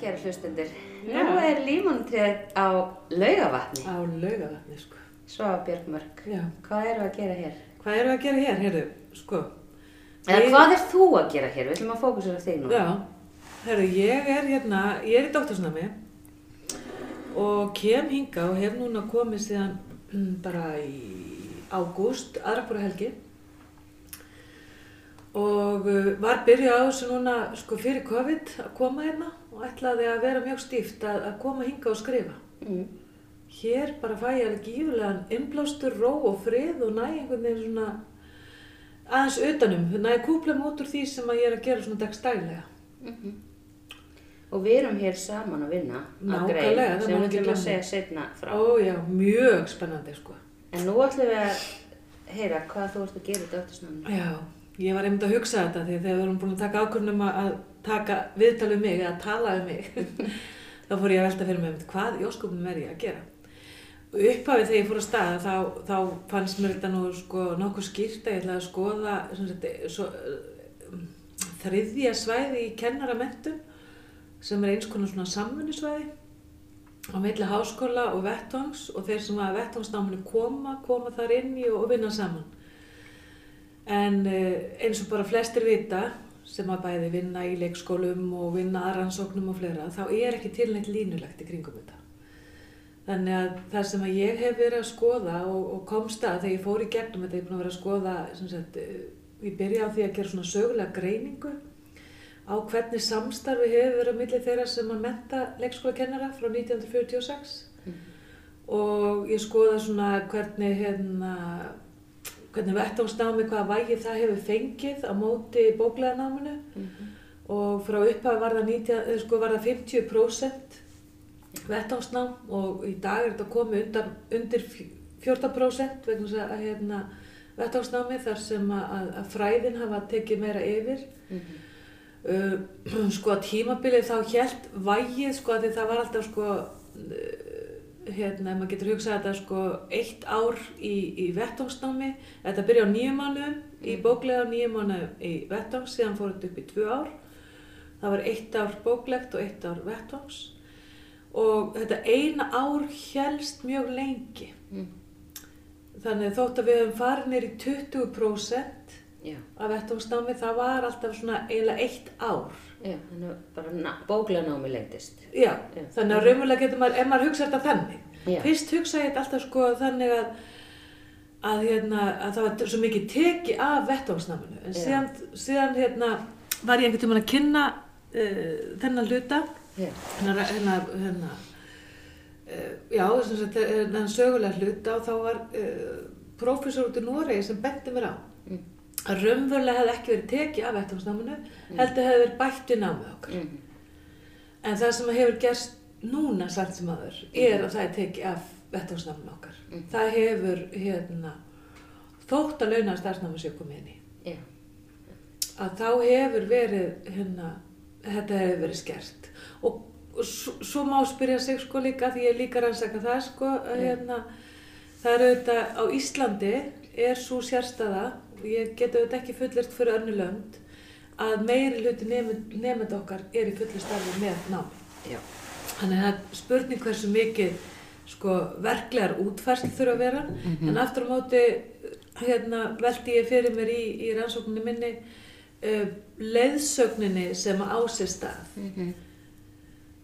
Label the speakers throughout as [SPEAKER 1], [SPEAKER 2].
[SPEAKER 1] kæra hlustundir. Nú er límontrið á laugavatni,
[SPEAKER 2] Á laugavatni, sko.
[SPEAKER 1] Svava Björgmörk.
[SPEAKER 2] Já.
[SPEAKER 1] Hvað við að gera hér?
[SPEAKER 2] Hvað við að gera hér, heyrðu, sko?
[SPEAKER 1] Eða
[SPEAKER 2] Við-
[SPEAKER 1] hvað er þú að gera hér? Við ætlum að fókusera á þig nú.
[SPEAKER 2] Já, heyrðu, ég er hérna, ég er í doktorsnami og kem hinga og hef núna komið síðan mm, bara í ágúst, aðrakbúra helgi og uh, var byrjuð á þessu núna sko fyrir COVID að koma hérna og ætlaði að vera mjög stíft að, að koma hinga og skrifa.
[SPEAKER 1] Mm.
[SPEAKER 2] Hér bara fæ ég alveg gífurlegan innblástur, ró og frið og næ einhvern veginn svona aðeins utanum, næ kúpla mig út úr því sem að ég er að gera svona dagstælega.
[SPEAKER 1] Mhm. Og við erum hér saman að vinna að
[SPEAKER 2] Nákvæmlega,
[SPEAKER 1] grein
[SPEAKER 2] það
[SPEAKER 1] sem við ætlum að segja setna frá.
[SPEAKER 2] Ó já, mjög spennandi sko.
[SPEAKER 1] En nú ætlum við að heyra hvað þú ert að gera í dóttursnáminu.
[SPEAKER 2] Ég var einmitt að hugsa þetta því þegar við erum búin að taka ákvörnum að að taka viðtal um mig eða tala um mig þá fór ég að velta fyrir mig einmitt hvað í ósköpunum er ég að gera. Og upphafið þegar ég fór að staða þá, þá fannst mér þetta nú sko nokkuð skýrt að ég ætlaði að skoða sagt, svo, þriðja svæði í kennaramentum sem er eins konar svona samfunnisvæði á milli háskóla og vettvangs og þeir sem að vettvangsnáminu koma, koma þar inn í og vinna saman. En eh, eins og bara flestir vita sem að bæði vinna í leikskólum og vinna að rannsóknum og fleira, þá er ekki til neitt línulegt í kringum þetta. Þannig að það sem að ég hef verið að skoða og, og komst að þegar ég fór í gegnum þetta, ég er búin að vera að skoða, sem sagt, eh, ég byrja á því að gera svona sögulega greiningu á hvernig samstarfi hefur verið á milli þeirra sem að menta leikskólakennara frá 1946 og ég skoða svona hvernig hérna hvernig vettvángsnámi, hvaða vægi það hefur fengið á móti bókleganáminu
[SPEAKER 1] Mhm.
[SPEAKER 2] og frá upphafi var það, 90, eh, sko, var það 50% vettvángsnám og í dag er þetta komið undan, undir fj- 14% vegna þess að hérna, vettvángsnámi þar sem að, að, fræðin hafa tekið meira yfir
[SPEAKER 1] Mhm.
[SPEAKER 2] uh, sko tímabilið þá hjælt vægið sko að því það var alltaf sko hérna, maður getur hugsað þetta sko eitt ár í, í vettvangsnámi. Þetta byrja á nýju mánuðum í bóklega nýju mánuðum í vettvangs síðan fór þetta upp í tvö ár. Það var eitt ár bóklegt og eitt ár vettvangs. Og þetta eina ár hjælst mjög lengi.
[SPEAKER 1] Mm.
[SPEAKER 2] þannig þótt að við höfum farið neyri 20%
[SPEAKER 1] Já,
[SPEAKER 2] af vettvangsnámi það var alltaf svona eiginlega eitt ár
[SPEAKER 1] já, þannig að bara na- bóklega námi lengtist.
[SPEAKER 2] Já,
[SPEAKER 1] Já.
[SPEAKER 2] þannig að raunverulega getur maður, ef maður hugsa þetta þannig,
[SPEAKER 1] Já.
[SPEAKER 2] fyrst hugsa ég þetta alltaf sko þannig að, að, hérna, að það var svo mikið teki af vettvángsnáminu, en síðan, síðan hérna, var ég einhvern tímann að kynna uh, þennan hluta,
[SPEAKER 1] Já,
[SPEAKER 2] hérna, hérna, hérna uh, já, sem sagt, þennan sögulega hluta og þá var uh, prófessor út í Noregi sem benti mér á
[SPEAKER 1] Mm.
[SPEAKER 2] Að raunverulega hefði ekki verið teki af vettvángsnáminu, heldur hefði verið bætt við námið okkar.
[SPEAKER 1] Mhm.
[SPEAKER 2] En það sem hefur gerst núna samt sem aður er að það er tekið af vettvangsnafn okkar.
[SPEAKER 1] Mhm.
[SPEAKER 2] Það hefur hérna, þótt að launa starfsnámi sér komið inn í.
[SPEAKER 1] já,
[SPEAKER 2] Að þá hefur verið, hérna, þetta hefur verið skert. Og, og svo, má spyrja sig sko líka, því ég líka rannsaka það sko,
[SPEAKER 1] Já.
[SPEAKER 2] hérna, það er auðvitað á Íslandi er svo sérstaða, og ég get auðvitað ekki fullirt fyrir önnu lönd, að meiri hluti nefnd okkar er í fullu starfi með námi.
[SPEAKER 1] já,
[SPEAKER 2] Þannig að það er spurning hversu mikið sko, verklegar útfærslu þurfa að vera en aftur á móti hérna, veldi ég fyrir mér í, í rannsókninni minni uh, leiðsögninni sem á sér stað.
[SPEAKER 1] Mhm.
[SPEAKER 2] Þú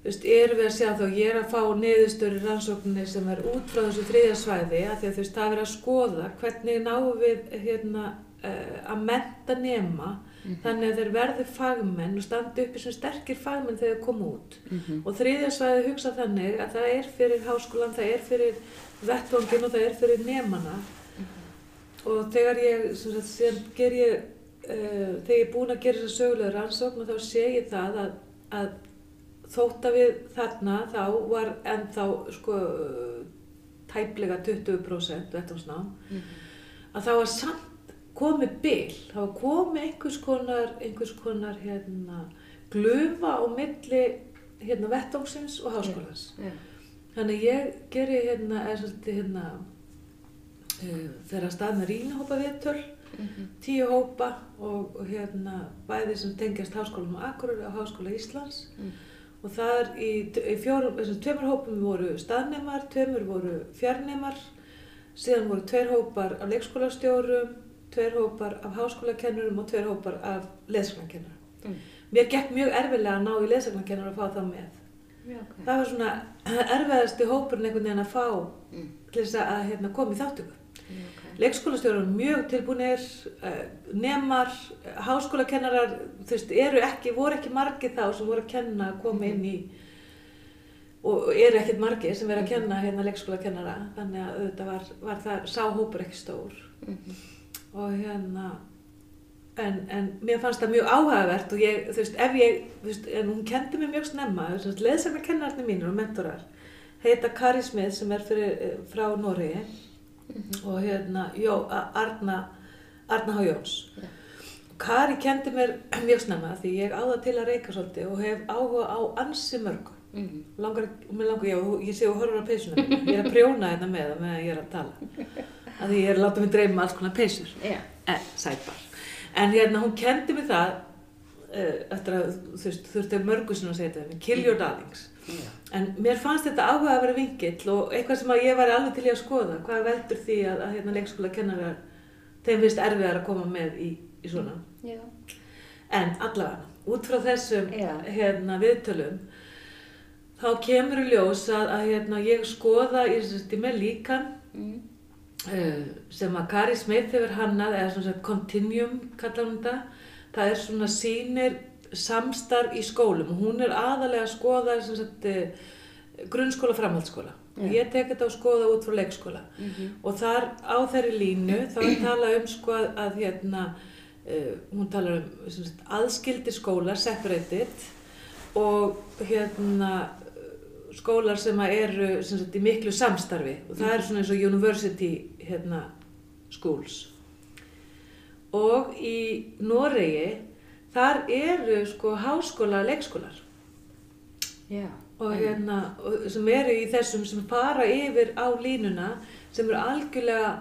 [SPEAKER 2] veist, erum við að sjá þá, ég er að fá niðurstöru rannsókninni sem er út frá þessu þriðja svæði að því að þú veist, það er að skoða hvernig náum við hérna, uh, að menta nema þannig að þeir verði fagmenn og standi uppi sem sterkir fagmenn þegar þeir koma út.
[SPEAKER 1] Mhm.
[SPEAKER 2] Og þriðja svæði hugsa þannig að það er fyrir háskólan, það er fyrir vettvangin og það er fyrir nemana. Og þegar ég, sem sagt, síðan ger ég, uh, þegar ég er búin að gera þessa sögulegu rannsókn og þá sé ég það að, að þótt að við þarna þá var ennþá sko tæplega 20% vettvangsnám, að það var samt komið bil, það var komið einhvers konar, einhvers konar hérna, glufa á milli hérna, vettvangsins og háskólans.
[SPEAKER 1] já,
[SPEAKER 2] Þannig að ég geri hérna, eða svolítið hérna, uh, þeirra stað með rínahópa viðtöl,
[SPEAKER 1] Mhm.
[SPEAKER 2] tíu hópa og, og hérna bæði sem tengjast háskólanum á Akureyri og háskóla Íslands
[SPEAKER 1] Mm.
[SPEAKER 2] Og það er í, í fjórum, þessum tveimur hópum voru staðnemar, tveimur voru fjarnemar, síðan voru tveir hópar af leikskólastjórum, tveir hópar af háskólakennurum og tveir hópar af leðsagnakennurum.
[SPEAKER 1] Mm.
[SPEAKER 2] Mér gekk mjög erfilega að ná í leðsagnakennurum að fá það með.
[SPEAKER 1] Já, ok.
[SPEAKER 2] Það var svona erfiðasti hópurinn einhvern veginn að fá
[SPEAKER 1] Mm.
[SPEAKER 2] til þess að hérna, koma í þáttöku.
[SPEAKER 1] Já, ok.
[SPEAKER 2] Leikskólastjórar mjög tilbúinir, uh, nemar, háskólakennarar, þú veist, eru ekki, voru ekki margir þá sem voru að kenna að koma inn í og eru ekkert margir sem verið að kenna hérna leikskólakennara, þannig að auðvitað var, var það sáhópur ekki stór.
[SPEAKER 1] Mhm.
[SPEAKER 2] og hérna, en, en mér fannst það mjög áhugavert og ég, þú veist, ef ég, þú veist, en hún kendi mér mjög snemma, þú veist, leðsaknakennararnir mínir og mentorar heita Kari Smith sem er fyrir, eh, frá Noregi
[SPEAKER 1] Mhm.
[SPEAKER 2] og hérna Jó, Arna, Arna H. Jóns.
[SPEAKER 1] Já.
[SPEAKER 2] Kari kendi mér mjög snemma því ég á það til að reyka svolítið og hef áhuga á ansi mörgu.
[SPEAKER 1] Mhm.
[SPEAKER 2] Langar, mér langar, já, ég sé og horfur á peysuna mína. Ég er að prjóna hérna með það meðan ég er að tala. Því ég er að láta mig dreyma alls konar peysur.
[SPEAKER 1] Já.
[SPEAKER 2] Eh, sæpar. En hérna, hún kendi mér það eftir að þú veist, þurfti mörgu sinna að segja þetta, kill your darlings.
[SPEAKER 1] Já.
[SPEAKER 2] En mér fannst þetta áhuga að vera vingill og eitthvað sem að ég var alveg til í að skoða. Hvað veldur því að, að hérna, leikskóla kennarar, þeim finnst erfiðar að koma með í, í svona.
[SPEAKER 1] Já.
[SPEAKER 2] En allavega, út frá þessum
[SPEAKER 1] Já.
[SPEAKER 2] hérna, viðtölum, þá kemur í ljós að, að hérna, ég skoða í, sem með líkan
[SPEAKER 1] Mm.
[SPEAKER 2] uh, sem að Kari Smith hefur hannað, eða svona sagt Continuum kallar hún þetta. Það er svona sýnir samstarf í skólum og hún er aðalega að skoða sagt uh, grunnskóla, framhaldsskóla.
[SPEAKER 1] Já.
[SPEAKER 2] Ég tek þetta að skoða út frá leikskóla
[SPEAKER 1] Mhm.
[SPEAKER 2] og þar á þeirri línu þá er talað um sko að, hérna, uh, hún talar um sagt, aðskildir skólar, separated og hérna skólar sem eru sem sagt, í miklu samstarfi og það er svona eins og university hérna, schools og í Noregi þar eru sko háskóla leikskólar
[SPEAKER 1] Já.
[SPEAKER 2] og hérna, og sem eru í þessum sem fara yfir á línuna sem eru algjörlega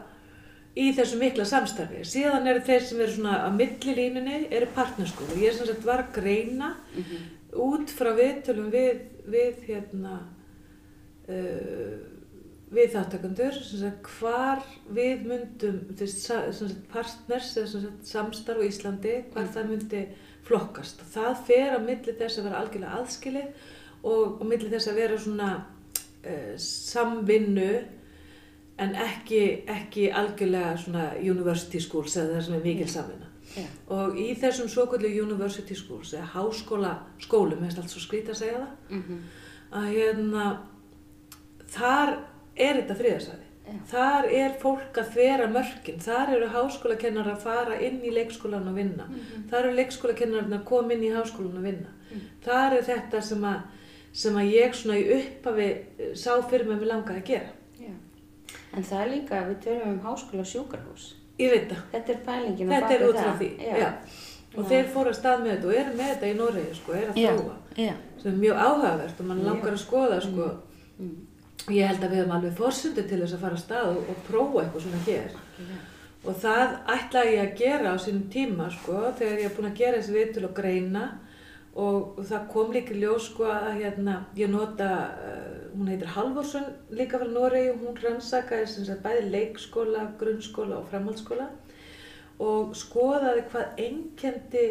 [SPEAKER 2] í þessu mikla samstarfi. Síðan eru þeir sem eru svona að milli línunni eru partnerskóla. Ég er sem sagt var greina
[SPEAKER 1] Mhm.
[SPEAKER 2] út frá viðtölum við, við hérna uh, við þáttakandur hvar við myndum sagt partners eða sagt samstarf á Íslandi hvar það myndi flokkast það fer á milli þess að vera algjörlega aðskilið og á milli þess að vera svona uh, samvinnu en ekki, ekki algjörlega svona university schools eða það sem er mikil samvinna
[SPEAKER 1] Já.
[SPEAKER 2] og í þessum svokvöldu university schools eða háskóla skólum, mér finnst allt svo skrítið að segja það
[SPEAKER 1] Mhm.
[SPEAKER 2] að hérna þar er þetta þriðarsæði
[SPEAKER 1] Já.
[SPEAKER 2] þar er fólk að þvera mörkin þar eru háskólakennar að fara inn í leikskólan og vinna
[SPEAKER 1] Mhm.
[SPEAKER 2] þar eru leikskólakennar að koma inn í háskólan og vinna
[SPEAKER 1] Mm.
[SPEAKER 2] þar er þetta sem að sem að ég svona í upphafi eh, sá fyrir mig að mér langaði að gera
[SPEAKER 1] Já. En það er líka, við tölum um háskóla sjúkarhús.
[SPEAKER 2] ég veit það,
[SPEAKER 1] Þetta er pælingin á
[SPEAKER 2] þetta
[SPEAKER 1] bak
[SPEAKER 2] er
[SPEAKER 1] við
[SPEAKER 2] út frá
[SPEAKER 1] það.
[SPEAKER 2] því
[SPEAKER 1] Já.
[SPEAKER 2] Já. og
[SPEAKER 1] Já.
[SPEAKER 2] þeir fóru að stað með þetta og eru með þetta í Noregi sko, eru að
[SPEAKER 1] Já.
[SPEAKER 2] þróa
[SPEAKER 1] Já.
[SPEAKER 2] sem er mjög áhugavert og mann
[SPEAKER 1] Já.
[SPEAKER 2] langar að skoða sko,
[SPEAKER 1] Mm.
[SPEAKER 2] Ég held að við höfum alveg forsundu til þess að fara að stað og, og prófa eitthvað svona hér.
[SPEAKER 1] Já.
[SPEAKER 2] og það ætlaði ég að gera á sínum tíma sko, þegar ég er búin að gera þessi viðtöl og greina. Og það kom líka ljós sko að hérna, ég nota, uh, hún heitir Halvorsson líka frá Noregi. Og hún rannsakaði sem sagt bæði leikskóla, grunnskóla og framhaldsskóla. Og skoðaði hvað einkendi,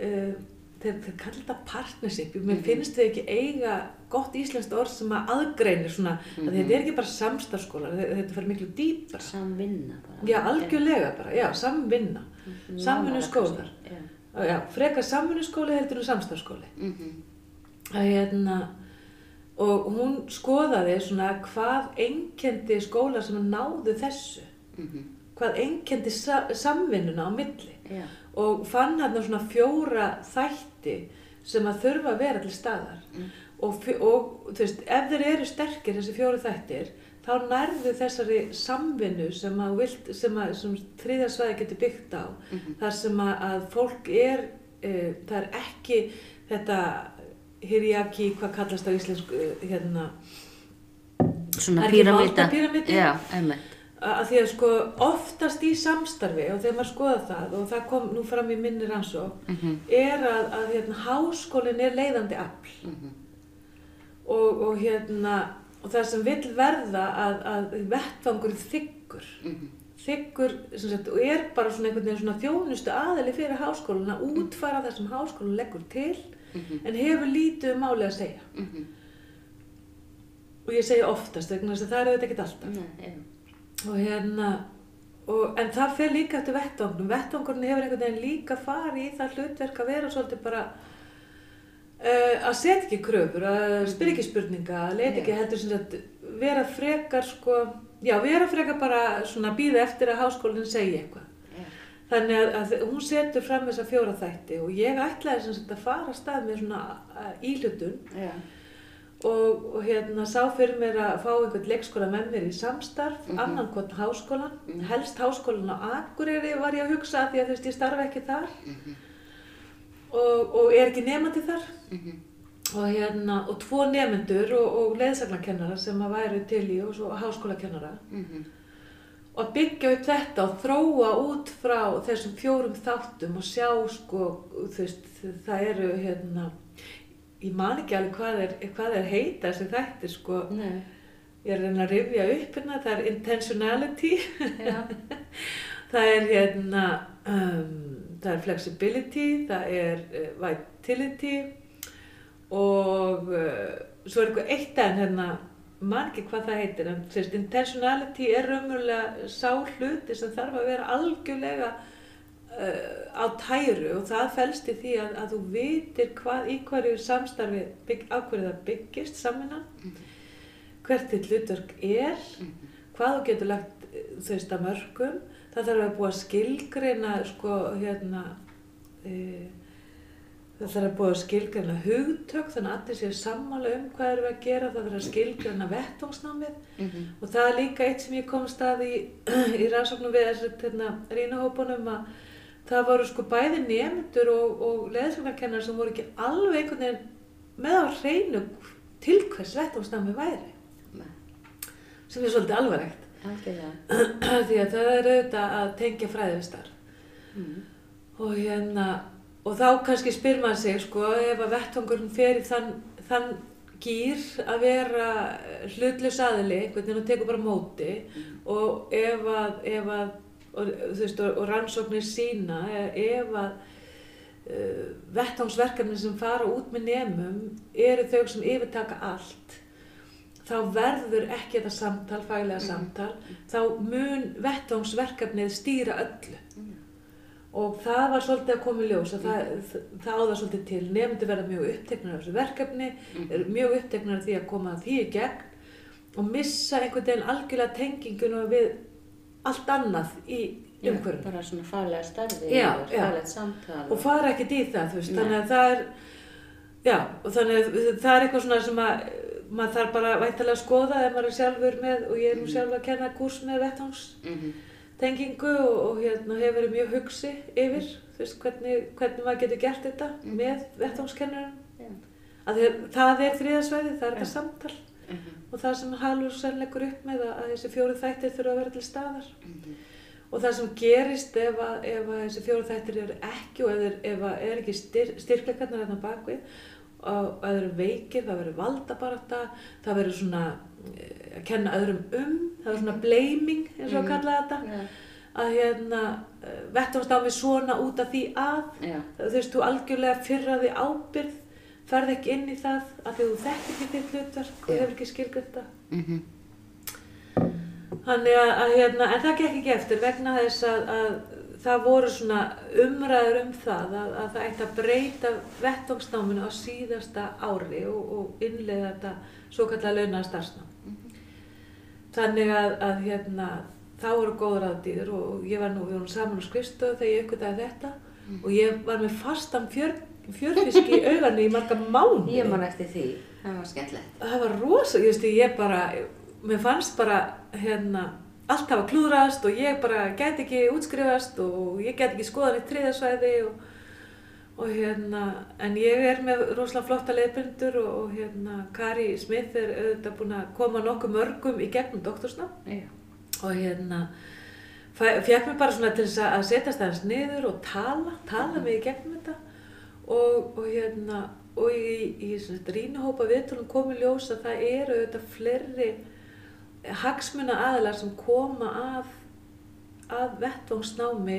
[SPEAKER 2] uh, þeir, þeir kallar þetta partnership, mér
[SPEAKER 1] Mhm.
[SPEAKER 2] finnst við ekki eiga gott íslenskt orð sem að aðgreinir svona, mm
[SPEAKER 1] Mhm.
[SPEAKER 2] þetta er ekki bara samstarfskólar, þetta, fer miklu dýpra.
[SPEAKER 1] Samvinna bara.
[SPEAKER 2] Já, algjörlega bara, já, samvinna.
[SPEAKER 1] Já.
[SPEAKER 2] samvinnuskólar.
[SPEAKER 1] Já.
[SPEAKER 2] Já, já, frekar samvinnuskóli heldur en samstarfskóli.
[SPEAKER 1] Mhm.
[SPEAKER 2] Að hérna, og hún skoðaði svona hvað einkendi skólar sem náðu þessu,
[SPEAKER 1] Mhm.
[SPEAKER 2] hvað einkendi sa samvinnuna á milli
[SPEAKER 1] Já.
[SPEAKER 2] og fann hérna svona fjóra þætti sem að þurfa að vera til staðar
[SPEAKER 1] Mm.
[SPEAKER 2] Og, og veist, ef þeir eru sterkir þessi fjóru þættir þá nærðu þessari samvinnu sem sem sem þriðarsvæði getur byggt á
[SPEAKER 1] Mhm.
[SPEAKER 2] þar sem að, að fólk er e, það er ekki þetta hiriaki, hvað kallast á íslensku e, hérna,
[SPEAKER 1] Svona píramíta. einmitt.
[SPEAKER 2] að því að sko oftast í samstarfi og þegar maður skoða það og það kom nú fram í minni rannsók
[SPEAKER 1] Mhm.
[SPEAKER 2] er að, að hérna, háskólinn er leiðandi afl
[SPEAKER 1] Mhm.
[SPEAKER 2] Og, og hérna og það sem vill verða að, að vettvangur þykkur
[SPEAKER 3] Mhm.
[SPEAKER 2] þykkur sem sagt, og er bara svona einhvern veginn svona þjónustu aðili fyrir háskólan að útfæra það sem háskólan leggur til
[SPEAKER 3] Mhm.
[SPEAKER 2] en hefur lítið um máli að segja
[SPEAKER 3] Mhm.
[SPEAKER 2] og ég segi oftast vegna þess að það er auðvitað ekkert alltaf
[SPEAKER 3] Nei,
[SPEAKER 2] og hérna og, en það fer líka eftir vettvangnum vettvangurinn hefur einhvern veginn líka farið í það hlutverk að vera svolítið bara að setja ekki kröfur að spyrja ekki spurninga að leita ekki heldur sem sagt vera frekar sko já vera frekar bara svona býða eftir að háskólinn segi eitthvað þannig að, að hún setur fram þessa fjóra þætti og ég ætlaði sem sagt að fara af stað með svona íhlutun
[SPEAKER 3] Já.
[SPEAKER 2] og, og hérna sá fyrir mér að fá einhvern leikskóla með mér í samstarf,
[SPEAKER 3] Mhm.
[SPEAKER 2] annan hvort háskólan,
[SPEAKER 3] Mhm.
[SPEAKER 2] helst háskólan á Akureyri var ég að hugsa því að þú veist ég starfa ekki þar
[SPEAKER 3] Mhm.
[SPEAKER 2] Og, og er ekki nefandi þar
[SPEAKER 3] Mhm.
[SPEAKER 2] og hérna, og tvo nefendur og, og leðsagnakennara sem að væru til í og svo háskólakennara
[SPEAKER 3] Mhm.
[SPEAKER 2] og að byggja upp þetta og þróa út frá þessum fjórum þáttum og sjá sko, veist, það eru hérna, ég man ekki alveg hvað er, hvað er heita þessi þættir sko,
[SPEAKER 3] Nei.
[SPEAKER 2] ég er reyna að rifja upp hérna, það er intentionality, það er hérna, um, það er flexibility, það er uh, vitality og uh, svo er eitthvað eitt en hérna, man ekki hvað það heitir, en veist, intentionality er raunverulega sá hluti sem þarf að vera algjörlega uh, á tæru og það felst í því að, að þú vitir hvað í hverju samstarfi bygg, á hverju það byggist saminnan, hvert þitt hlutverk er,
[SPEAKER 3] Mhm.
[SPEAKER 2] hvað þú getur lagt eh, þú veist að mörgum, það þarf að búa skilgreina sko hérna e, það þarf að búa skilgreina hugtök þannig að allir séu sammála um hvað eru að gera, það þarf að skilgreina vettvangsnámið
[SPEAKER 3] Mhm.
[SPEAKER 2] og það er líka eitt sem ég kom stað í, í rannsóknum við þessi hérna, rínahópunum að það voru sko bæði nefndur og, og leðsvögnarkennar sem voru ekki alveg einhvern veginn með á hreinu til hvers vettvangsnámið væri
[SPEAKER 3] Nei.
[SPEAKER 2] sem er svolítið alvarlegt. því að það er auðvitað að tengja starf
[SPEAKER 3] Mhm.
[SPEAKER 2] og hérna og þá kannski spyr maður sig sko ef að vettvangurinn fer í þann, þann gýr að vera hlutlaus aðili, einhvern veginn og tekur bara móti og ef að, ef að og, veist, og, og rannsóknir sína ef að uh, vettvangsverkefni sem fara út með nemum eru þau sem yfirtaka allt þá verður ekki þetta samtal, faglega
[SPEAKER 3] Mhm.
[SPEAKER 2] samtal þá mun vettvangsverkefnið stýra öllu
[SPEAKER 3] Mhm.
[SPEAKER 2] og það var svolítið að koma í ljós að það, það áða svolítið til nefndi verða mjög uppteknar af þessu verkefni mjög uppteknar af því að koma því í gegn og missa einhvern veginn algjörlega tenginguna við allt annað í
[SPEAKER 3] Já,
[SPEAKER 2] umhverfum
[SPEAKER 3] bara svona faglega starfi
[SPEAKER 2] Já,
[SPEAKER 3] og
[SPEAKER 2] já.
[SPEAKER 3] faglegt samtal
[SPEAKER 2] og fara ekkert í það þú veist,
[SPEAKER 3] Nei.
[SPEAKER 2] þannig að það er já, og þannig að það er eitthvað svona sem að maður þarf bara væntalega að skoða ef maður er sjálfur með og ég er nú
[SPEAKER 3] Mhm.
[SPEAKER 2] sjálf að kenna kurs með vettvangs
[SPEAKER 3] Mhm.
[SPEAKER 2] og, og hérna hefur verið mjög hugsi yfir þú veist, hvernig, hvernig maður getur gert þetta
[SPEAKER 3] Mhm.
[SPEAKER 2] með vettvangskennurum
[SPEAKER 3] Já.
[SPEAKER 2] að það er þriðasvæði, það er þetta samtal og það sem Halur senn leggur upp með að, þessi fjóru þættir þurfa að vera til staðar og það sem gerist ef að, ef að þessi fjóru þættir eru ekki og ef, ef að er ekki styr, styrkleikarnar hérna bakvið þeir eru veikir, það verður valdabarata það verður svona eh, að kenna öðrum um, það verður svona blaming eins og að
[SPEAKER 3] Mhm.
[SPEAKER 2] kalla þetta
[SPEAKER 3] Já.
[SPEAKER 2] að hérna vettumstámi svona út af því að
[SPEAKER 3] Já.
[SPEAKER 2] þú veist, þú algjörlega fyrraði ábyrð ferð ekki inn í það að því þú þekkir ekki þitt hlutverk og hefur ekki skilgjönd það
[SPEAKER 3] Mhm.
[SPEAKER 2] Þannig að, að hérna, en það gekk ekki eftir vegna þess að, að það voru svona umræður um það að, að það ætti að breyta vettvangsnáminu á síðasta ári og, og innleiða þetta svo kallega launaða starfsnám. Þannig að, að hérna, þá voru góður aðdýður og ég var nú, við vorum saman á skrifstofu þegar ég uppgötaði þetta og ég var með fastan fjör, fjörfisk í auganu í marga mánu.
[SPEAKER 3] Ég man eftir því, það var skemmtilegt.
[SPEAKER 2] það var rosa, ég veist, ég bara, mér fannst bara, hérna, allt hafa klúðrast og ég bara gæti ekki útskrifast og ég gæti ekki skoðan í þriðasvæði og, og hérna, en ég er með rosalega flotta leiðbundur og, og hérna, Kari Smith er auðvitað búin að koma nokkuð mörgum í gegnum doktorsnám.
[SPEAKER 3] Já.
[SPEAKER 2] og hérna, fekk mér bara svona til þess að setjast aðeins niður og tala, tala mig í gegnum þetta. Og, og hérna, og í, í rínahópa viðtölum komið ljós að það eru auðvitað fleiri hagsmuna aðilar sem koma að, að vettvangsnámi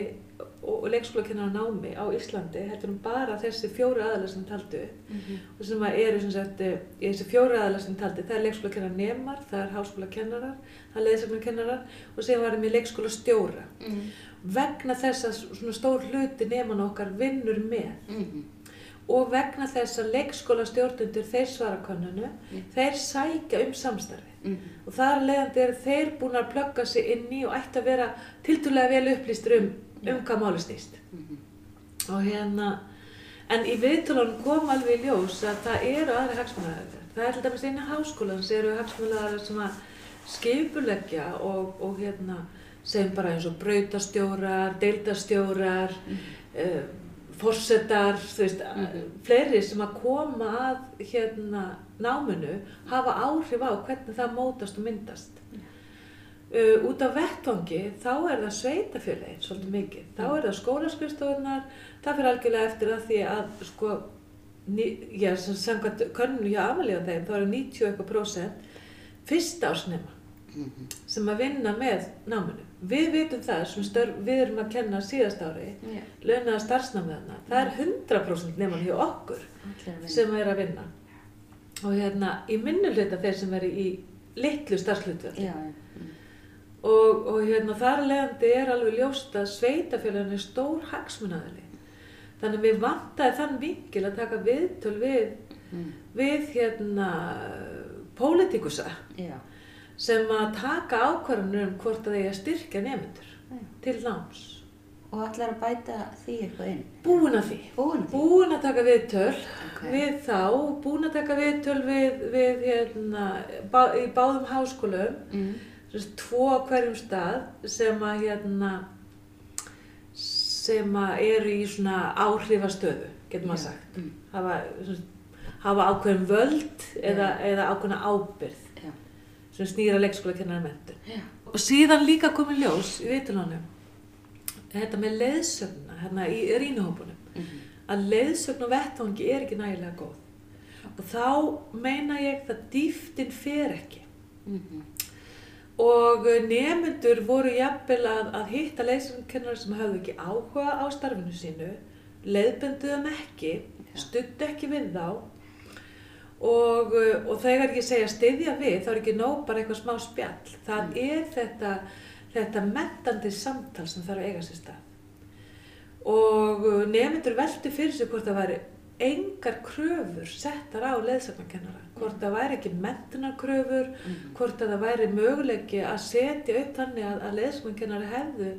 [SPEAKER 2] og, leikskólakennar námi á Íslandi heldur um bara þessi fjóri aðilar sem taldu
[SPEAKER 3] Mhm.
[SPEAKER 2] og sem eru sem sagt eh, í þessi fjóri aðilar sem taldi það er leikskólakennar nemar, það er háskólakennarar það er leðsaknarkennarar og sem varum í leikskóla stjóra
[SPEAKER 3] Mhm.
[SPEAKER 2] vegna þess að svona stór hluti neman okkar vinnur með
[SPEAKER 3] Mhm.
[SPEAKER 2] og vegna þess að leikskóla stjórnundur þeir svara kannunu,
[SPEAKER 3] Já.
[SPEAKER 2] þeir sækja um samstarfi
[SPEAKER 3] Mhm.
[SPEAKER 2] og þar leðandi eru þeir búin að plugga sig inn í og ætti að vera tildulega vel upplýstur um, um hvað máli snýst.
[SPEAKER 3] Mhm.
[SPEAKER 2] Og hérna, en í viðtölunum kom alveg í ljós að það eru aðri hagsmunæðar. Það er til dæmis einu háskólans eru hagsmunæðar sem að skipuleggja og, og hérna, segjum bara eins og brautastjórar, deildastjórar, mm. forsetar, þú veist,
[SPEAKER 3] Mhm.
[SPEAKER 2] fleiri sem að koma að hérna náminu hafa áhrif á hvernig það mótast og myndast. Uh, út af vettvangi þá er það sveitafélagin svolítið mikið. Þá er það skólaskrifstofunar, það fyrir algjörlega eftir að því að sko, ný, já, sem samkvæmt könnunu hjá og þeim, þá eru 90 eitthvað prósent fyrsta ásnema
[SPEAKER 3] Mhm.
[SPEAKER 2] sem að vinna með náminu. Við vitum það sem störf, við erum að kenna síðast ári,
[SPEAKER 3] Já,
[SPEAKER 2] launaða starfsnámið þarna. Það er 100% neman hjá okkur
[SPEAKER 3] vinna.
[SPEAKER 2] sem er að vinna. Og hérna, í minnu hluta þeir sem eru í litlu
[SPEAKER 3] já. Mhm.
[SPEAKER 2] Og, og hérna, þar leðandi er alveg ljóst að sveitafélagin er stór hagsmunaðili. Þannig að við vantaði þann vingil að taka viðtöl við,
[SPEAKER 3] Mhm.
[SPEAKER 2] við hérna, pólitikusa
[SPEAKER 3] Já.
[SPEAKER 2] sem að taka ákvarðanur um hvort að þeir styrkja nefndur
[SPEAKER 3] Já.
[SPEAKER 2] til náms.
[SPEAKER 3] Og allir að bæta því eitthvað inn.
[SPEAKER 2] Búin að því.
[SPEAKER 3] Búin að því.
[SPEAKER 2] Búin að taka viðtöl
[SPEAKER 3] Ok.
[SPEAKER 2] við þá, búin að taka viðtöl við, við hérna, bá, í báðum háskólum, sem sagt, tvo á hverjum stað sem að hérna, sem að eru í svona áhrifastöðu, getur maður
[SPEAKER 3] Já.
[SPEAKER 2] sagt.
[SPEAKER 3] Mhm.
[SPEAKER 2] Hafa, sagt, hafa ákveðin völd eða, eða ákveðina ábyrð
[SPEAKER 3] Já.
[SPEAKER 2] sem snýra leikskóla kennara mentur.
[SPEAKER 3] Já.
[SPEAKER 2] Og síðan líka komið ljós í viðtölunum, þetta með leiðsögna hérna í rínuhópunum,
[SPEAKER 3] Mhm.
[SPEAKER 2] að leiðsögn og vettvangi er ekki nægilega góð. Og þá meina ég það dýftin fer ekki.
[SPEAKER 3] Mhm.
[SPEAKER 2] Og nemyndur voru jafnvel að, að hitta leiðsögnkennar sem hafðu ekki áhuga á starfinu sínu, leiðbendu þeim ekki,
[SPEAKER 3] Já.
[SPEAKER 2] stuttu ekki við þá og, uh, og þegar ég segja styðja við þá er ekki nóg bara eitthvað smá spjall. Það
[SPEAKER 3] Mm.
[SPEAKER 2] er þetta, þetta mentandi samtal sem þarf að eiga sér stað. Og uh, nemyndur velti fyrir sig hvort það væri engar kröfur settar á leiðsagnarkennara. Hvort það væri ekki mentunarkröfur,
[SPEAKER 3] Mhm.
[SPEAKER 2] hvort að það væri möguleiki að setja upp þannig að, að leiðsagnarkennari hefðu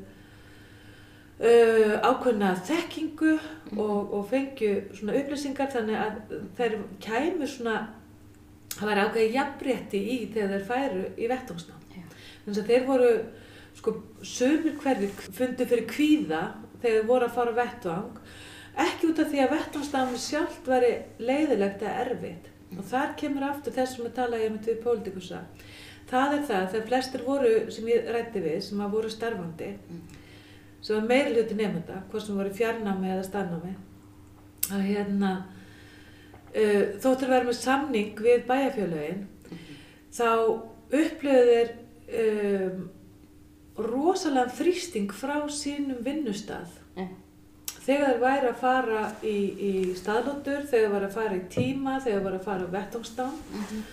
[SPEAKER 2] uh, ákveðna þekkingu og, og fengju svona upplýsingar þannig að þeir kæmu svona, það væri ákveði jafnrétti í þegar þeir færu í vettungsnám.
[SPEAKER 3] Já.
[SPEAKER 2] Þannig að þeir voru, sko, sömur hverjir fundu fyrir kvíða þegar þeir voru að fara vettvang, ekki út af því að vettvangsnámi sjálft væri leiðilegt eða erfitt. Og þar kemur aftur þess sem að tala ég með við pólitikusa. Það er það, þegar flestir voru sem ég rætti við, sem að voru starfandi, sem var meiri hluti nefnda, hvort sem voru fjarnámi eða staðnámi, að hérna, uh, þóttur vera með samning við bæjarfjölögin, þá upplöðu þeir um, rosalega þrýsting frá sínum vinnustað
[SPEAKER 3] Já.
[SPEAKER 2] þegar þeir væri að fara í, í staðlóttur, þegar þeir væri að fara í tíma, þegar þeir væri að fara á vettungsstán
[SPEAKER 3] Mhm.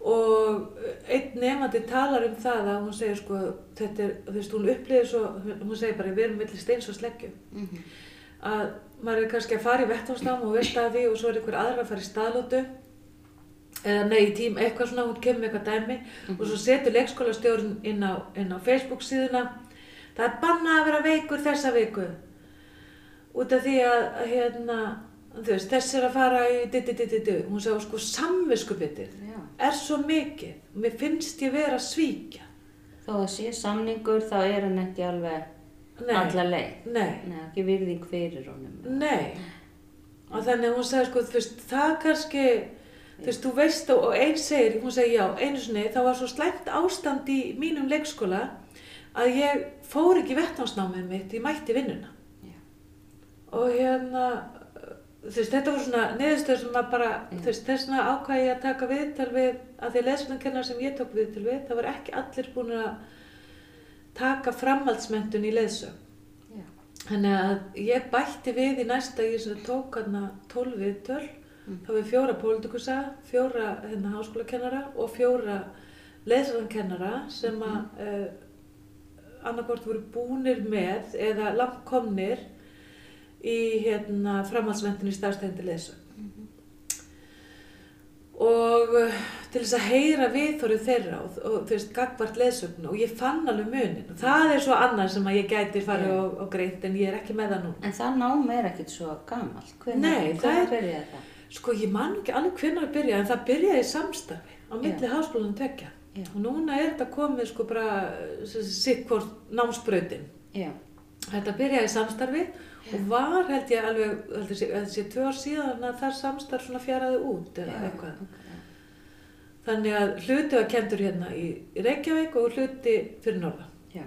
[SPEAKER 2] og einn nefandi talar um það að hún segir sko, þetta er, þú veist, hún upplýðir svo, hún segir bara, við erum millir steins og sleggju
[SPEAKER 3] Mhm.
[SPEAKER 2] að maður er kannski að fara í vettvánsnám og veist að því og svo er einhver aðra að fara í staðlótu eða nei, tím, eitthvað svona, hún kemur eitthvað dæmi. Og svo setur leikskólastjórn inn á, inn á Facebook síðuna. Það er bannað að vera veikur þessa viku. Út af því að, að hérna, veist, þess er að fara í di-di-di-di-di, hún sagði sko samviskubitið
[SPEAKER 3] Já.
[SPEAKER 2] er svo mikið, mér finnst ég vera svíkja.
[SPEAKER 3] Þó að sé samningur þá er hann ekki alveg alla leið.
[SPEAKER 2] nei,
[SPEAKER 3] Nei, ekki virðing fyrir honum.
[SPEAKER 2] Nei, og þannig hún sagði sko, veist, það kannski, þú veist, þú veist og, einn segir, hún segi já, einu sinni, þá var svo slæmt ástand í mínum leikskóla að ég fór ekki vettnámsnámið mitt, ég mætti vinnuna.
[SPEAKER 3] Já.
[SPEAKER 2] Og hérna, þú veist, þetta voru svona niðurstöður sem að bara,
[SPEAKER 3] Já.
[SPEAKER 2] þú veist, þess vegna ákvæði ég að taka viðtal við, að því leðsvöldinkennar sem ég tók viðtal við, það var ekki allir búin að taka framhaldsmentun í leðsög.
[SPEAKER 3] Já.
[SPEAKER 2] Þannig að ég bætti við í næsta, ég sem tók hérna 12 viðtöl,
[SPEAKER 3] Mm.
[SPEAKER 2] þá við fjóra pólitikusa, fjóra hérna, háskólakennara og fjóra leðsvöldinkenara sem að uh, annarkort voru búnir með eða langt komnir í hérna, framhaldsmentin í starfstændi leðsög. Og uh, til þess að heyra viðþorið þeirra og, og þú veist, gagvart leðsögnu og ég fann alveg munin og það er svo annað sem að ég gæti farið
[SPEAKER 3] Já.
[SPEAKER 2] og, og greitt en ég er ekki með það núna.
[SPEAKER 3] En það nám er ekkert svo gamalt. Hvernig,
[SPEAKER 2] Nei, það
[SPEAKER 3] hvernig
[SPEAKER 2] er-
[SPEAKER 3] byrjaði það?
[SPEAKER 2] Sko, ég man ekki alveg hvernig að byrja en það byrjaði í samstarfi á milli háskólanum tvekja. Og núna er þetta komið sko bara námsbrautin.
[SPEAKER 3] Já,
[SPEAKER 2] Þetta byrjaði í samstarfi og var held ég alveg, held ég ég sé tvö ár síðan að það samstarf svona fjaraði út eða eitthvað.
[SPEAKER 3] ok, já.
[SPEAKER 2] Þannig að hluti var kentur hérna í Reykjavík og hluti fyrir norðan.
[SPEAKER 3] Já,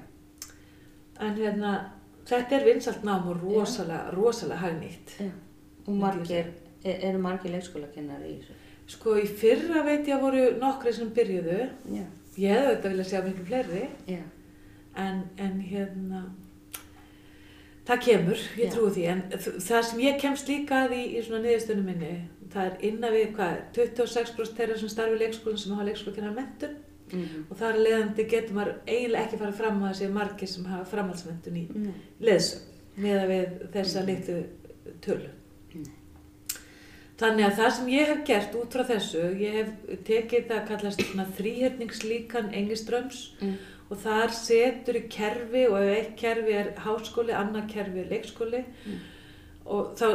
[SPEAKER 2] En hérna, þetta er vinsalt nám og rosalega, rosalega hagnýtt.
[SPEAKER 3] já. Og margir, er, eru margir leikskólakennari í þessu?
[SPEAKER 2] Sko í fyrra veit ég að voru nokkri sem byrjuðu.
[SPEAKER 3] Já,
[SPEAKER 2] Ég hefði þetta vilja sjá miklu fleiri.
[SPEAKER 3] já,
[SPEAKER 2] En, en hérna, það kemur, ég trúi því. En það sem ég kemst líka að í, í svona niðurstöðunum minni, það er innan við, hvað, er, 26% þeirra sem starfi í leikskólan sem hafa leikskólakennar mentun
[SPEAKER 3] mhm,
[SPEAKER 2] og þar leðandi getur maður eiginlega ekki farið fram á þessi margir sem hafa framhaldsmentun í
[SPEAKER 3] Nei.
[SPEAKER 2] leðsögn meða við þessa
[SPEAKER 3] Mm.
[SPEAKER 2] litlu tölu.
[SPEAKER 3] Nei.
[SPEAKER 2] Þannig að það sem ég hef gert út frá þessu, ég hef tekið það að kallast svona þrýhyrningslíkan engiströms
[SPEAKER 3] Mm.
[SPEAKER 2] og þar setur í kerfi og ef eitt kerfi er háskóli, annað kerfi er leikskóli
[SPEAKER 3] Mm.
[SPEAKER 2] og þá,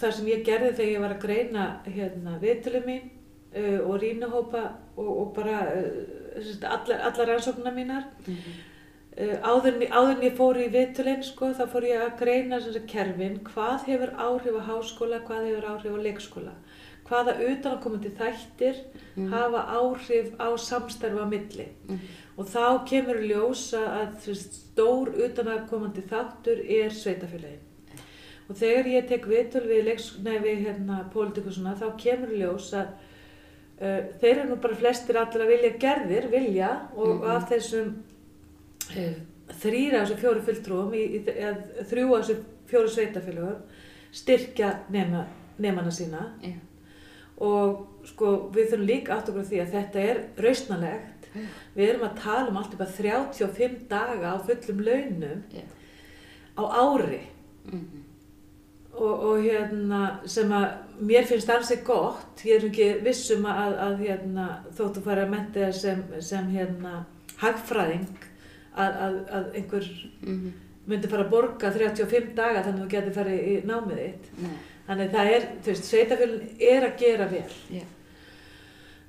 [SPEAKER 2] það sem ég gerði þegar ég var að greina hérna, viðtölu mín uh, og rínahópa og, og bara uh, allar, rannsóknar mínar
[SPEAKER 3] mhm,
[SPEAKER 2] Uh, áður, en- áður en ég fór í viðtölinn sko, þá fór ég að greina kerfin, hvað hefur áhrif á háskóla, hvað hefur áhrif á leikskóla, hvaða utanakomandi þættir
[SPEAKER 3] Mhm.
[SPEAKER 2] hafa áhrif á samstarfa milli.
[SPEAKER 3] mhm,
[SPEAKER 2] Og þá kemur í ljós að, veist, stór utanakomandi þáttur er sveitafélagin. Og þegar ég tek viðtöl við, við hérna, pólitíkusuna, þá kemur í ljós að uh, þeir eru nú bara flestir allir að vilja gerðir, vilja, og
[SPEAKER 3] Mhm.
[SPEAKER 2] af þessum þrýra þessu fjóru fulltrúum, þrjú þessu fjóru sveitafélagum, styrkja nema, nemana sína.
[SPEAKER 3] Já,
[SPEAKER 2] og sko við þurfum líka átt okkur því að þetta er rausnalegt
[SPEAKER 3] Já.
[SPEAKER 2] við erum að tala um allt upp að 35 daga á fullum launum
[SPEAKER 3] já,
[SPEAKER 2] á ári.
[SPEAKER 3] Mhm,
[SPEAKER 2] og, og hérna sem að mér finnst ansið gott. Ég er ekki vissum að, að hérna, þóttu fara að menta það sem, sem hérna hagfræðing að, að, að einhver
[SPEAKER 3] mhm,
[SPEAKER 2] myndi fara að borga 35 daga þannig að þú getur farið í námið þitt.
[SPEAKER 3] Nei,
[SPEAKER 2] þannig það er, þú veist, sveitafélun er að gera vel.
[SPEAKER 3] Já,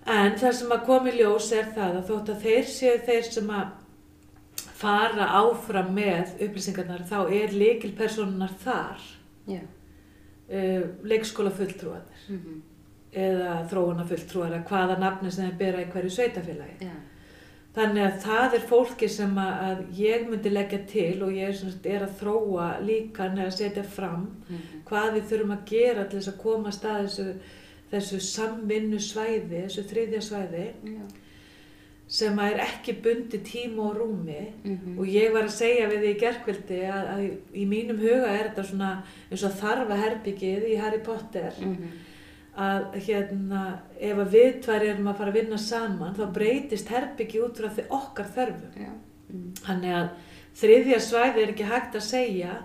[SPEAKER 2] En það sem að koma í ljós er það að þótt að þeir séu þeir sem að fara áfram með upplýsingarnar þá er líkilpersonunar þar,
[SPEAKER 3] já,
[SPEAKER 2] uh, leikskóla fulltrúanir
[SPEAKER 3] mhm,
[SPEAKER 2] eða þróuna fulltrúar eða hvaða nafni sem þeir bera í hverju sveitafélagi.
[SPEAKER 3] já,
[SPEAKER 2] Þannig að það er fólki sem að, ég myndi leggja til og ég er, sem er að þróa líka neða að setja fram
[SPEAKER 3] mhm,
[SPEAKER 2] hvað við þurfum að gera til þess að koma að stað þessu, þessu samvinnu svæði, þessu þriðja svæði
[SPEAKER 3] já,
[SPEAKER 2] sem að er ekki bundi tíma og rúmi.
[SPEAKER 3] Mhm,
[SPEAKER 2] og ég var að segja við því í gerkveldi að, að í mínum huga er þetta svona eins og þarfa herbyggið í Harry Potter.
[SPEAKER 3] Mhm,
[SPEAKER 2] að hérna ef að við tvær erum að fara að vinna saman þá breytist herbyggi út frá því okkar þörfum.
[SPEAKER 3] Mhm,
[SPEAKER 2] þannig að þriðja svæði er ekki hægt að segja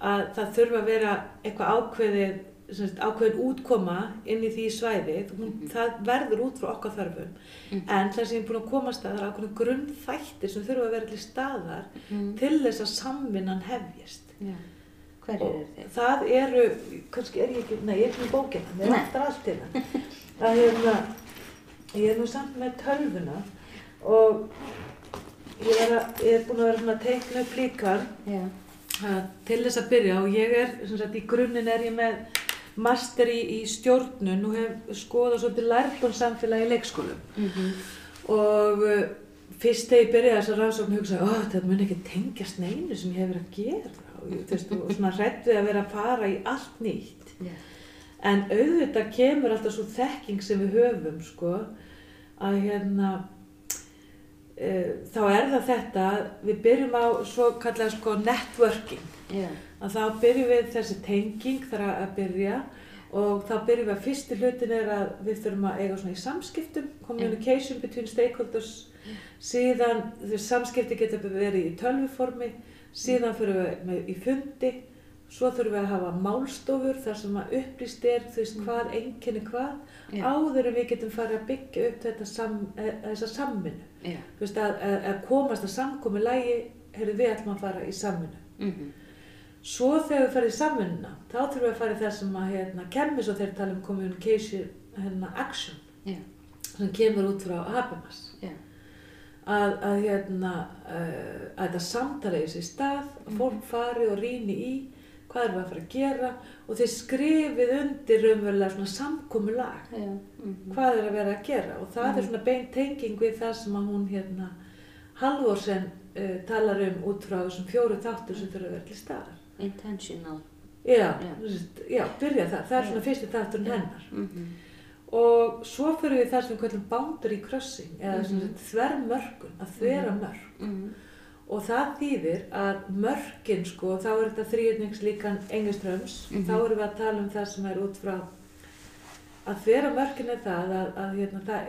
[SPEAKER 2] að það þurfa að vera eitthvað ákveðið ákveðin útkoma inn í því svæði Hún,
[SPEAKER 3] Mhm.
[SPEAKER 2] það verður út frá okkar þörfum.
[SPEAKER 3] Mhm.
[SPEAKER 2] en það sem ég er búin að komast að það er ákveðin grunnþættir sem þurfa að vera til staðar
[SPEAKER 3] mhm,
[SPEAKER 2] til þess að samvinnan hefjist.
[SPEAKER 3] Já,
[SPEAKER 2] og
[SPEAKER 3] eru þeir?
[SPEAKER 2] það eru, kannski er ég ekki, nei ég er ekki með bókina, mér vantar allt hérna það. Er það ég er nú samt með tölvuna og ég er, að, ég er búin að vera svona að teikna upp að, til þess að byrja og ég er, sem sagt, í grunninn er ég með master í, í stjórnun og hef skoðað svolítið lærdómsamfélagi í leikskólum.
[SPEAKER 3] Mhm,
[SPEAKER 2] og uh, fyrst þegar ég byrjaði þessa rannsókn hugsaði, ó, þetta mun ekki tengjast neinu sem ég hef verið að gera veist, og svona hrætt við að vera að fara í allt nýtt.
[SPEAKER 3] Já,
[SPEAKER 2] En auðvitað kemur alltaf svo þekking sem við höfum, sko, að hérna, uh, þá er það þetta, við byrjum á svo kallega sko networking,
[SPEAKER 3] Já.
[SPEAKER 2] að þá byrjum við þessi tenging þar að byrja og þá byrjum við að fyrsti hlutin er að við þurfum að eiga svona í samskiptum, communication between stakeholders, síðan þessi samskipti geta verið í tölvuformi, síðan fyrir við með, í fundi, svo þurfum við að hafa málstofur þar sem að upplýst er veist hvað, einkenni hvað,
[SPEAKER 3] Já.
[SPEAKER 2] áður en við getum farið að byggja upp þetta sam, e, þessa samminu, þú veist að, að, að komast að samkomi lægi, heyrðu við ætlum að fara í samminu.
[SPEAKER 3] Mhm.
[SPEAKER 2] Svo þegar við farið í samvinnuna, þá þurfum við að fara í það sem að hérna, kemur svo þegar tala um communication hérna, action
[SPEAKER 3] Já.
[SPEAKER 2] sem kemur út frá Habermas. Að, að, hérna, uh, að þetta samtala í sér stað, að fólk fari og rýni í hvað erum við að fara að gera og þeir skrifið undir raunverulega svona samkomulag
[SPEAKER 3] Já. Mhm.
[SPEAKER 2] hvað er að vera að gera og það er svona beint tenging við það sem að hún hérna Halvorsen uh, talar um út frá þessum fjóru þáttur sem þurfa að vera til staðar.
[SPEAKER 3] Intentional.
[SPEAKER 2] Já, veist, já, byrja það, það er
[SPEAKER 3] Já.
[SPEAKER 2] svona fyrsti þátturinn hennar.
[SPEAKER 3] Mhm.
[SPEAKER 2] Og svo fyrir við það sem við kallum boundary crossing, eða
[SPEAKER 3] Mhm.
[SPEAKER 2] svona þvermörkun, að þvera mörk.
[SPEAKER 3] Mhm.
[SPEAKER 2] Og það þýðir að mörkin, sko, þá er þetta þrýjötningslíkan engiströms,
[SPEAKER 3] Mhm.
[SPEAKER 2] þá erum við að tala um það sem er út frá að þvera mörkin er það að, að hérna, það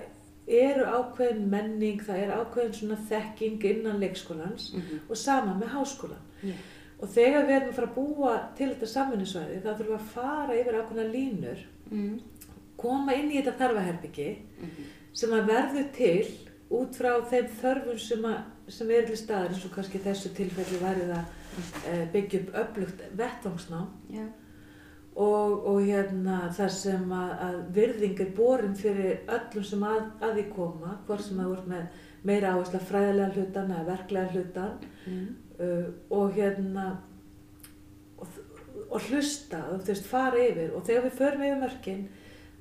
[SPEAKER 2] eru ákveðin menning, það er ákveðin svona þekking innan leikskólans
[SPEAKER 3] Mhm.
[SPEAKER 2] og sama með háskólan.
[SPEAKER 3] Já.
[SPEAKER 2] Og þegar við erum að fara að búa til þetta samvinnisvæði, þá þurfum við að fara yfir ákveðna línur,
[SPEAKER 3] Mhm.
[SPEAKER 2] Koma inn í þetta þarfaherbyggi
[SPEAKER 3] Mhm.
[SPEAKER 2] sem að verður til út frá þeim þörfum sem, að, sem eru til staðar eins og kannski þessu tilfelli væri það e, byggja upp öflugt vettvangsnám
[SPEAKER 3] Já.
[SPEAKER 2] og, og hérna þar sem að, að virðing er borin fyrir öllum sem að, að því koma, hvort sem að voru með meira áherslu að fræðilega hlutan eða verklega hlutan
[SPEAKER 3] Mhm.
[SPEAKER 2] uh, og hérna og, og hlusta og þú veist fara yfir og þegar við förum yfir mörkin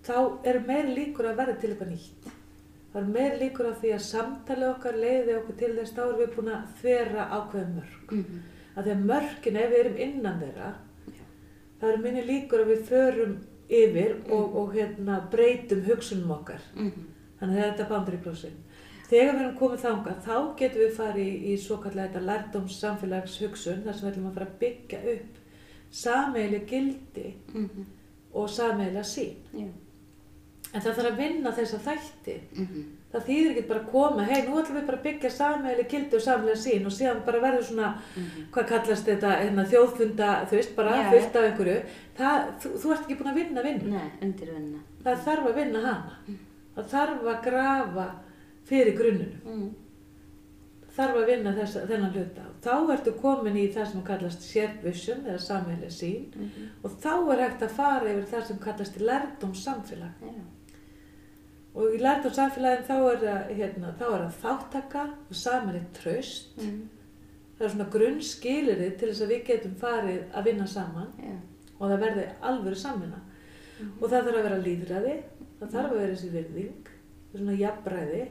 [SPEAKER 2] þá eru meiri líkur að verða til eitthvað nýtt það eru meiri líkur að því að samtalið okkar leiði okkur til þess þá erum við búin að þvera ákveðum mörk
[SPEAKER 3] Mhm.
[SPEAKER 2] að því að mörkin ef við erum innan þeirra
[SPEAKER 3] Já.
[SPEAKER 2] það eru minni líkur að við förum yfir og, og hérna breytum hugsunum okkar
[SPEAKER 3] Mhm.
[SPEAKER 2] Þannig að þetta er crossing. Þegar við erum komið þangað, þá getum við farið í, í svo kallega þetta lærdóms samfélags hugsun, þar sem við ætlum að fara að byggja upp sameiginlega gildi
[SPEAKER 3] Mhm.
[SPEAKER 2] og sameiginlega sín.
[SPEAKER 3] Já.
[SPEAKER 2] En það þarf að vinna þessa þætti.
[SPEAKER 3] Mhm.
[SPEAKER 2] Það þýðir ekki bara að koma, hei, nú ætlum við bara að byggja sameiginlega gildi og sameiginlega sín og síðan bara verður svona,
[SPEAKER 3] Mhm.
[SPEAKER 2] hvað kallast þetta, hérna, þjóðfunda, þú veist, bara
[SPEAKER 3] Já.
[SPEAKER 2] fullt af einhverju. Það, þú, þú ert ekki búin að vinna vinna.
[SPEAKER 3] Nei, undirvinna.
[SPEAKER 2] Það þarf að vinna hana. Það þarf að grafa fyrir grunnunum.
[SPEAKER 3] Mhm.
[SPEAKER 2] þarf að vinna þessa, þennan hluta. Þá ertu komin í það sem kallast shared vision eða samheilig sín
[SPEAKER 3] Mhm.
[SPEAKER 2] og þá er hægt að fara yfir það sem kallast lærdóm samfélag.
[SPEAKER 3] Já.
[SPEAKER 2] Og í lærdóm samfélagin þá er það, hérna, er þáttaka og samheilig tröst.
[SPEAKER 3] Mhm.
[SPEAKER 2] Það er svona grunnskilirði til þess að við getum farið að vinna saman
[SPEAKER 3] Já.
[SPEAKER 2] og það verði alvöru samvinna. Og það þarf að vera líðræði, það þarf að vera þessi virðing, svona jafnræði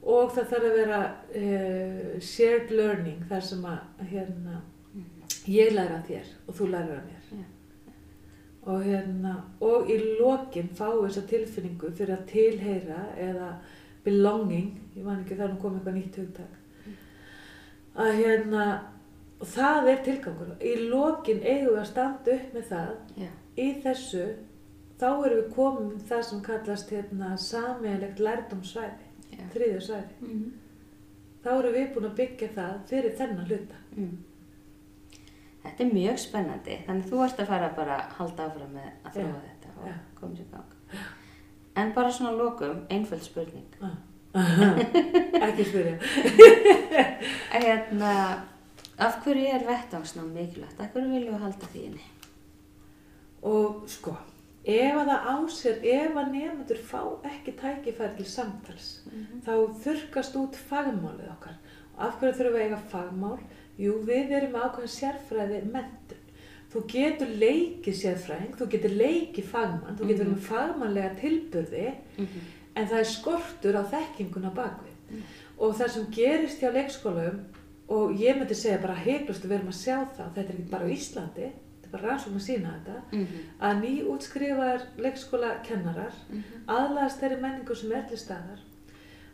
[SPEAKER 2] og það þarf að vera uh, shared learning þar sem að hérna, ég læra þér og þú læra mér.
[SPEAKER 3] Já.
[SPEAKER 2] Og, hérna, og í lokin fáu þessa tilfinningu fyrir að tilheyra eða belonging, ég man ekki þar nú kom eitthvað nýtt hugtak, að hérna, og það er tilgangur. Í lokin eigum við að standa upp með það
[SPEAKER 3] Já.
[SPEAKER 2] í þessu þá erum við komið með það sem kallast hérna, sameiginlegt lærdómsvæði,
[SPEAKER 3] Já.
[SPEAKER 2] þriðja svæði.
[SPEAKER 3] Mhm.
[SPEAKER 2] Þá erum við búin að byggja það fyrir þennan hluta.
[SPEAKER 3] Mm. Þetta er mjög spennandi, þannig þú ert að fara bara að halda áfram með að þróa
[SPEAKER 2] Já,
[SPEAKER 3] þetta og
[SPEAKER 2] já.
[SPEAKER 3] koma sér í gang. En bara svona lokum, einföld spurning.
[SPEAKER 2] Ah. Ekki spyrja.
[SPEAKER 3] Hérna, af hverju er vettvangsnám mikilvægt? Af hverju viljum við halda því inni?
[SPEAKER 2] Og sko, ef að það á sér, ef að nefndur fá ekki tækifæri til samtals, þá þurkast út fagmálið okkar. Og af hverju þurfum við að eiga fagmál? Jú, við erum ákveðin sérfræði mentun. Þú getur leikið sérfræðing, þú getur leikið fagmann, þú getur verið með fagmannlega tilburði,
[SPEAKER 3] Mhm.
[SPEAKER 2] en það er skortur á þekkinguna bakvið. Og það sem gerist hjá leikskólum, og ég myndi segja bara við erum að sjá það, þetta er ekki bara á Íslandi, þetta er bara rannsókn að sína þetta,
[SPEAKER 3] Mhm.
[SPEAKER 2] að nýútskrifaðar leikskóla kennarar
[SPEAKER 3] Mhm.
[SPEAKER 2] aðlaðast þeirri menningu sem er til staðar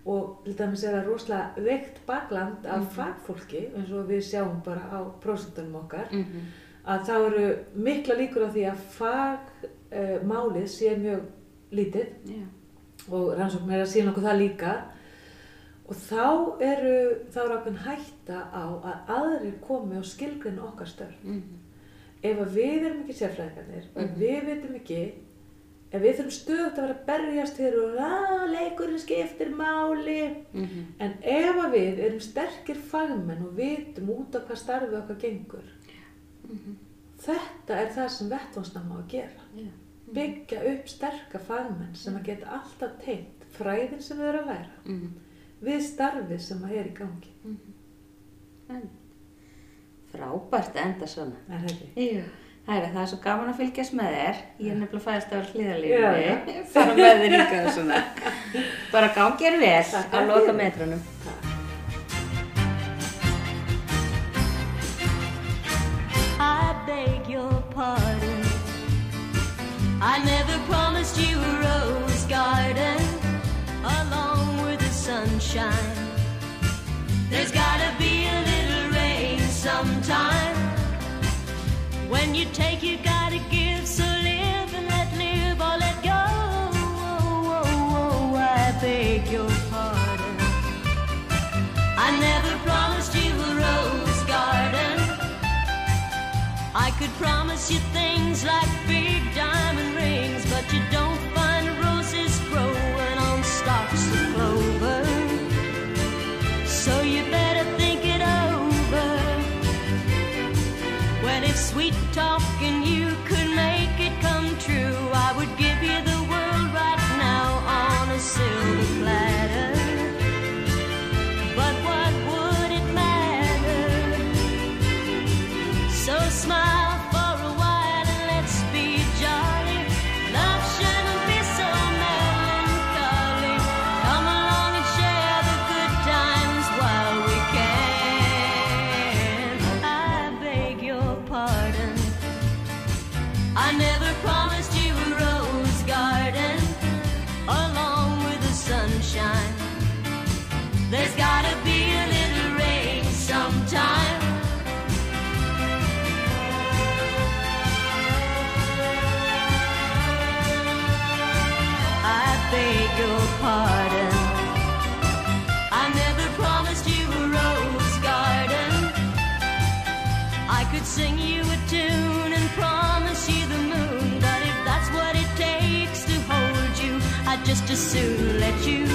[SPEAKER 2] og til dæmis er það rosalega veikt bakland af
[SPEAKER 3] Mhm.
[SPEAKER 2] fagfólki eins og við sjáum bara á prósentunum okkar
[SPEAKER 3] Mhm.
[SPEAKER 2] að þá eru mikla líkur á því að fagmálið sé mjög lítið
[SPEAKER 3] Já.
[SPEAKER 2] og rannsókn er að sína okkur það líka og þá eru þá er ákveðin hætta á að aðrir komi og skilgrinn okkar störf
[SPEAKER 3] Mhm.
[SPEAKER 2] ef að við erum ekki sérfræðingarnir og ef
[SPEAKER 3] Mhm.
[SPEAKER 2] við veitum ekki ef við þurfum stöðut að vera að berjast fyrir og að leikurinn skiptir máli
[SPEAKER 3] Mhm.
[SPEAKER 2] en ef að við erum sterkir fagmenn og vitum út af hvað starfið okkar gengur
[SPEAKER 3] Mhm.
[SPEAKER 2] þetta er það sem vettvánsnám á að gera
[SPEAKER 3] Já.
[SPEAKER 2] byggja upp sterka fagmenn sem að geta alltaf tengt fræðin sem við erum að læra
[SPEAKER 3] Mhm.
[SPEAKER 2] við starfið sem að er í gangi
[SPEAKER 3] En- Frábært enda svona.
[SPEAKER 2] er það ekki?
[SPEAKER 3] Jú. Hæra, það er svo gaman að fylgjast með þér. Ég er nefnilega fæðist á
[SPEAKER 2] Já,
[SPEAKER 3] hlýðalífi. Fara með þér líka og svona. Bara gangi er vel á loka metrunum.
[SPEAKER 4] I beg your pardon. I never promised When you take, you gotta give. So live and let live or let go. Oh, oh, oh, I beg your pardon. I never promised you a rose garden. I could promise you things like big diamond rings, but you don't find roses growing on stalks of clover. Sweet talking you could make it come true, sing you a tune and promise you the moon, but if that's what it takes to hold you, I'd just as soon let you